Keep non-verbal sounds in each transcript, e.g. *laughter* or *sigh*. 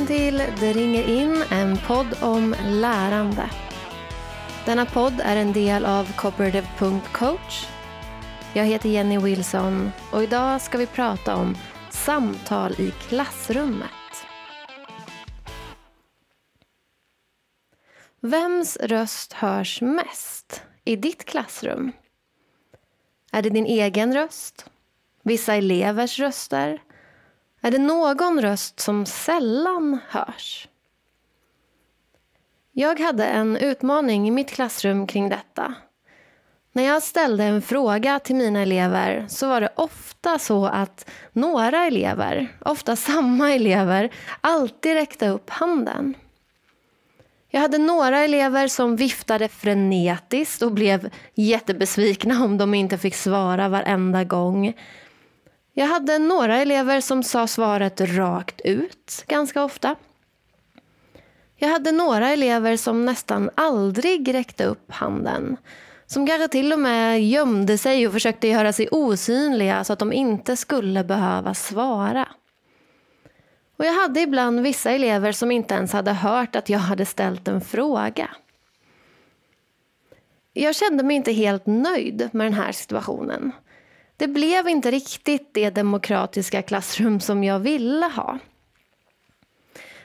Välkommen till Det ringer in, en podd om lärande. Denna podd är en del av cooperative.coach. Jag heter Jenny Wilson och idag ska vi prata om samtal i klassrummet. Vems röst hörs mest i ditt klassrum? Är det din egen röst? Vissa elevers röster? Är det någon röst som sällan hörs? Jag hade en utmaning i mitt klassrum kring detta. När jag ställde en fråga till mina elever så var det ofta så att några elever, ofta *laughs* samma elever, alltid räckte upp handen. Jag hade några elever som viftade frenetiskt och blev jättebesvikna om de inte fick svara varenda gång. Jag hade några elever som sa svaret rakt ut ganska ofta. Jag hade några elever som nästan aldrig räckte upp handen. Som kanske till och med gömde sig och försökte göra sig osynliga så att de inte skulle behöva svara. Och jag hade ibland vissa elever som inte ens hade hört att jag hade ställt en fråga. Jag kände mig inte helt nöjd med den här situationen. Det blev inte riktigt det demokratiska klassrum som jag ville ha.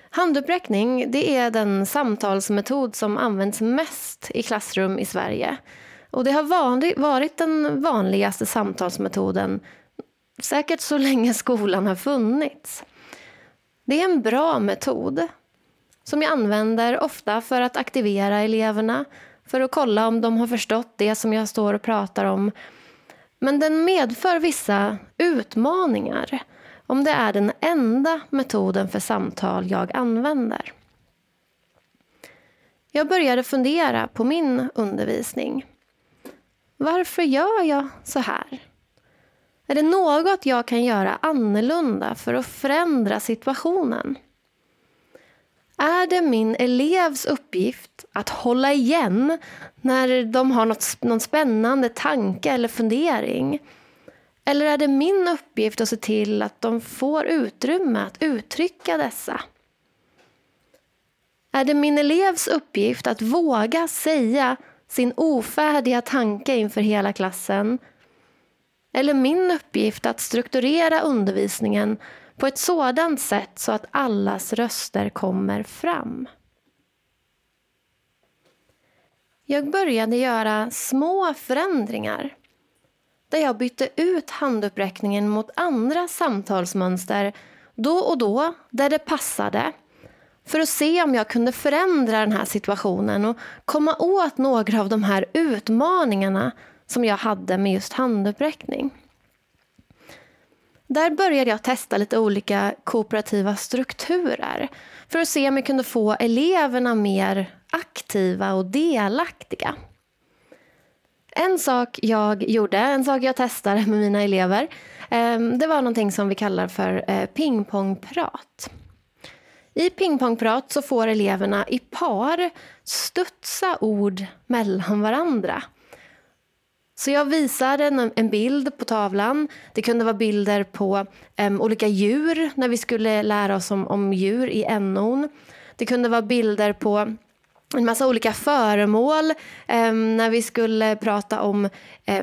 Handuppräckning det är den samtalsmetod som används mest i klassrum i Sverige. Och Det har varit den vanligaste samtalsmetoden säkert så länge skolan har funnits. Det är en bra metod som jag använder ofta för att aktivera eleverna för att kolla om de har förstått det som jag står och pratar om men den medför vissa utmaningar om det är den enda metoden för samtal jag använder. Jag började fundera på min undervisning. Varför gör jag så här? Är det något jag kan göra annorlunda för att förändra situationen? Är det min elevs uppgift att hålla igen när de har något, någon spännande tanke eller fundering? Eller är det min uppgift att se till att de får utrymme att uttrycka dessa? Är det min elevs uppgift att våga säga sin ofärdiga tanke inför hela klassen? Eller min uppgift att strukturera undervisningen på ett sådant sätt så att allas röster kommer fram. Jag började göra små förändringar där jag bytte ut handuppräckningen mot andra samtalsmönster då och då där det passade för att se om jag kunde förändra den här situationen och komma åt några av de här utmaningarna som jag hade med just handuppräckning. Där började jag testa lite olika kooperativa strukturer för att se om jag kunde få eleverna mer aktiva och delaktiga. En sak jag gjorde, en sak jag testade med mina elever, ehm, det var någonting som vi kallar för eh, pingpongprat. I pingpongprat så får eleverna i par studsa ord mellan varandra så jag visade en, en, bild på tavlan. Det kunde vara bilder på um, olika djur när vi skulle lära oss om, om djur i NOn. Det kunde vara bilder på en massa olika föremål um, när vi skulle prata om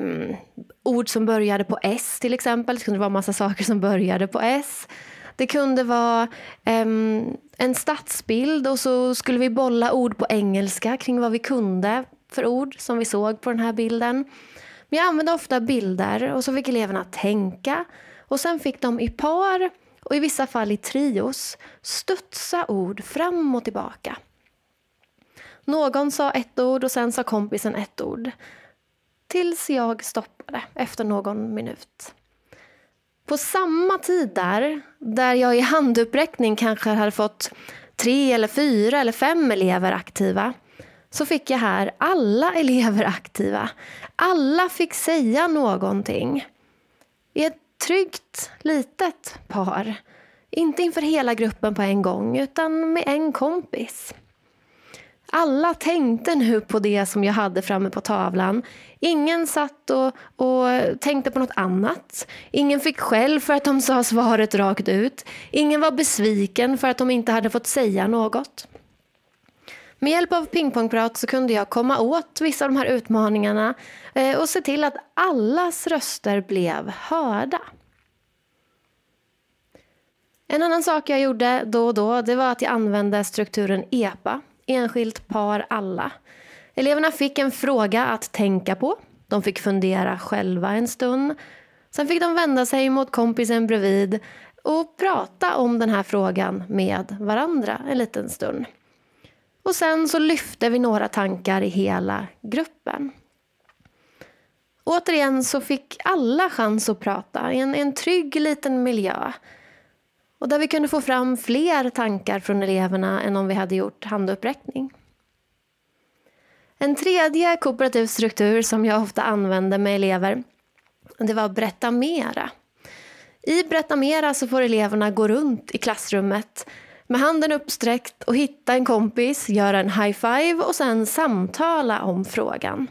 um, ord som började på S till exempel. Det kunde vara en massa saker som började på S. Det kunde vara um, en stadsbild och så skulle vi bolla ord på engelska kring vad vi kunde för ord som vi såg på den här bilden. Men jag använde ofta bilder och så fick eleverna tänka och sen fick de i par och i vissa fall i trios studsa ord fram och tillbaka. Någon sa ett ord och sen sa kompisen ett ord. Tills jag stoppade efter någon minut. På samma tid där, där jag i handuppräckning kanske hade fått tre eller fyra eller fem elever aktiva, så fick jag här alla elever aktiva. Alla fick säga någonting. I ett tryggt, litet par. Inte inför hela gruppen på en gång, utan med en kompis. Alla tänkte nu på det som jag hade framme på tavlan. Ingen satt och, och tänkte på något annat. Ingen fick skäll för att de sa svaret rakt ut. Ingen var besviken för att de inte hade fått säga något. Med hjälp av pingpongprat så kunde jag komma åt vissa av de här utmaningarna eh, och se till att allas röster blev hörda. En annan sak jag gjorde då och då det var att jag använde strukturen EPA, enskilt par alla. Eleverna fick en fråga att tänka på. De fick fundera själva en stund. Sen fick de vända sig mot kompisen bredvid och prata om den här frågan med varandra en liten stund. Och sen så lyfte vi några tankar i hela gruppen. Återigen så fick alla chans att prata i en, en trygg liten miljö. Och där vi kunde få fram fler tankar från eleverna än om vi hade gjort handuppräckning. En tredje kooperativ struktur som jag ofta använde med elever det var Berätta Mera. I Berätta Mera så får eleverna gå runt i klassrummet med handen uppsträckt och hitta en kompis, göra en high five och sen samtala om frågan.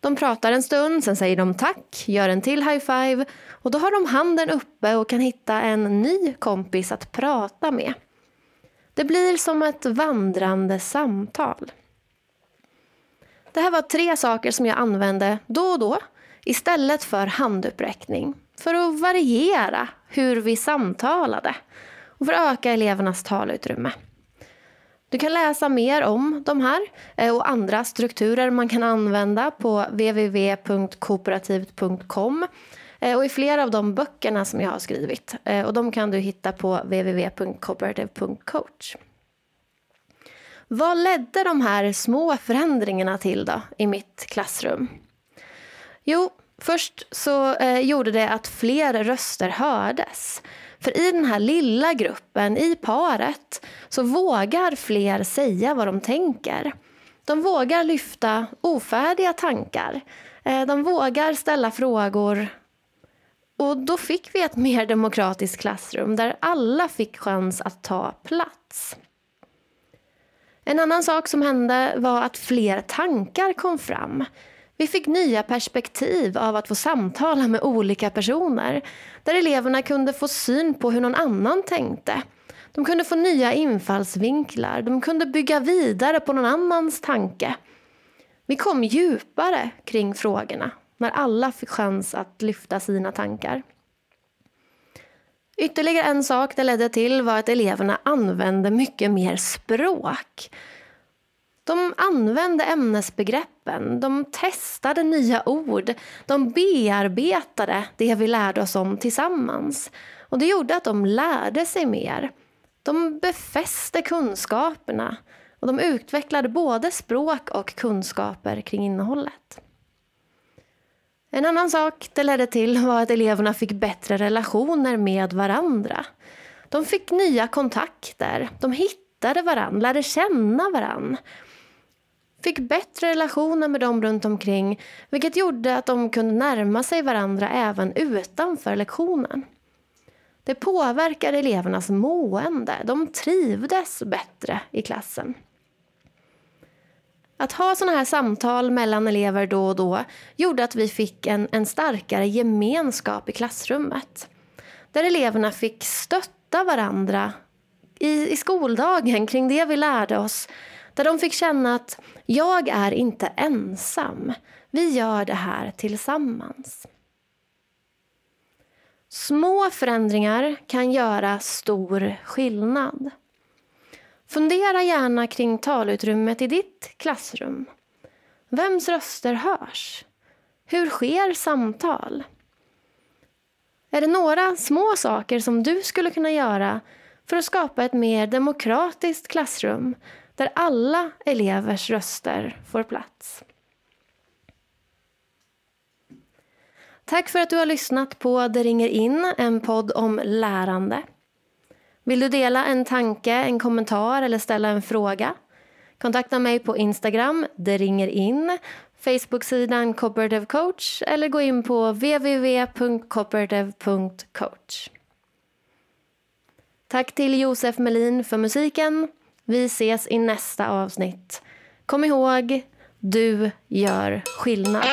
De pratar en stund, sen säger de tack, gör en till high five och då har de handen uppe och kan hitta en ny kompis att prata med. Det blir som ett vandrande samtal. Det här var tre saker som jag använde då och då istället för handuppräckning för att variera hur vi samtalade och för att öka elevernas talutrymme. Du kan läsa mer om de här eh, och andra strukturer man kan använda på www.kooperativt.com eh, och i flera av de böckerna som jag har skrivit. Eh, och de kan du hitta på www.cooperative.coach. Vad ledde de här små förändringarna till då i mitt klassrum? Jo, först så gjorde det att fler röster hördes. För i den här lilla gruppen, i paret, så vågar fler säga vad de tänker. De vågar lyfta ofärdiga tankar. Eh, de vågar ställa frågor. Och då fick vi ett mer demokratiskt klassrum där alla fick chans att ta plats. En annan sak som hände var att fler tankar kom fram. Vi fick nya perspektiv av att få samtala med olika personer där eleverna kunde få syn på hur någon annan tänkte. De kunde få nya infallsvinklar, de kunde bygga vidare på någon annans tanke. Vi kom djupare kring frågorna när alla fick chans att lyfta sina tankar. Ytterligare en sak det ledde till var att eleverna använde mycket mer språk. De använde ämnesbegreppen, de testade nya ord, de bearbetade det vi lärde oss om tillsammans. Och Det gjorde att de lärde sig mer. De befäste kunskaperna och de utvecklade både språk och kunskaper kring innehållet. En annan sak det ledde till var att eleverna fick bättre relationer med varandra. De fick nya kontakter, de hittade varandra, lärde känna varandra fick bättre relationer med dem runt omkring vilket gjorde att de kunde närma sig varandra även utanför lektionen. Det påverkade elevernas mående. De trivdes bättre i klassen. Att ha såna här samtal mellan elever då och då gjorde att vi fick en, en starkare gemenskap i klassrummet. Där eleverna fick stötta varandra i, i skoldagen kring det vi lärde oss där de fick känna att jag är inte ensam. Vi gör det här tillsammans. Små förändringar kan göra stor skillnad. Fundera gärna kring talutrymmet i ditt klassrum. Vems röster hörs? Hur sker samtal? Är det några små saker som du skulle kunna göra för att skapa ett mer demokratiskt klassrum där alla elevers röster får plats. Tack för att du har lyssnat på Det ringer in, en podd om lärande. Vill du dela en tanke, en kommentar eller ställa en fråga? Kontakta mig på Instagram, det ringer in, Facebooksidan Cooperative Coach eller gå in på www.cooperative.coach. Tack till Josef Melin för musiken vi ses i nästa avsnitt. Kom ihåg, du gör skillnad.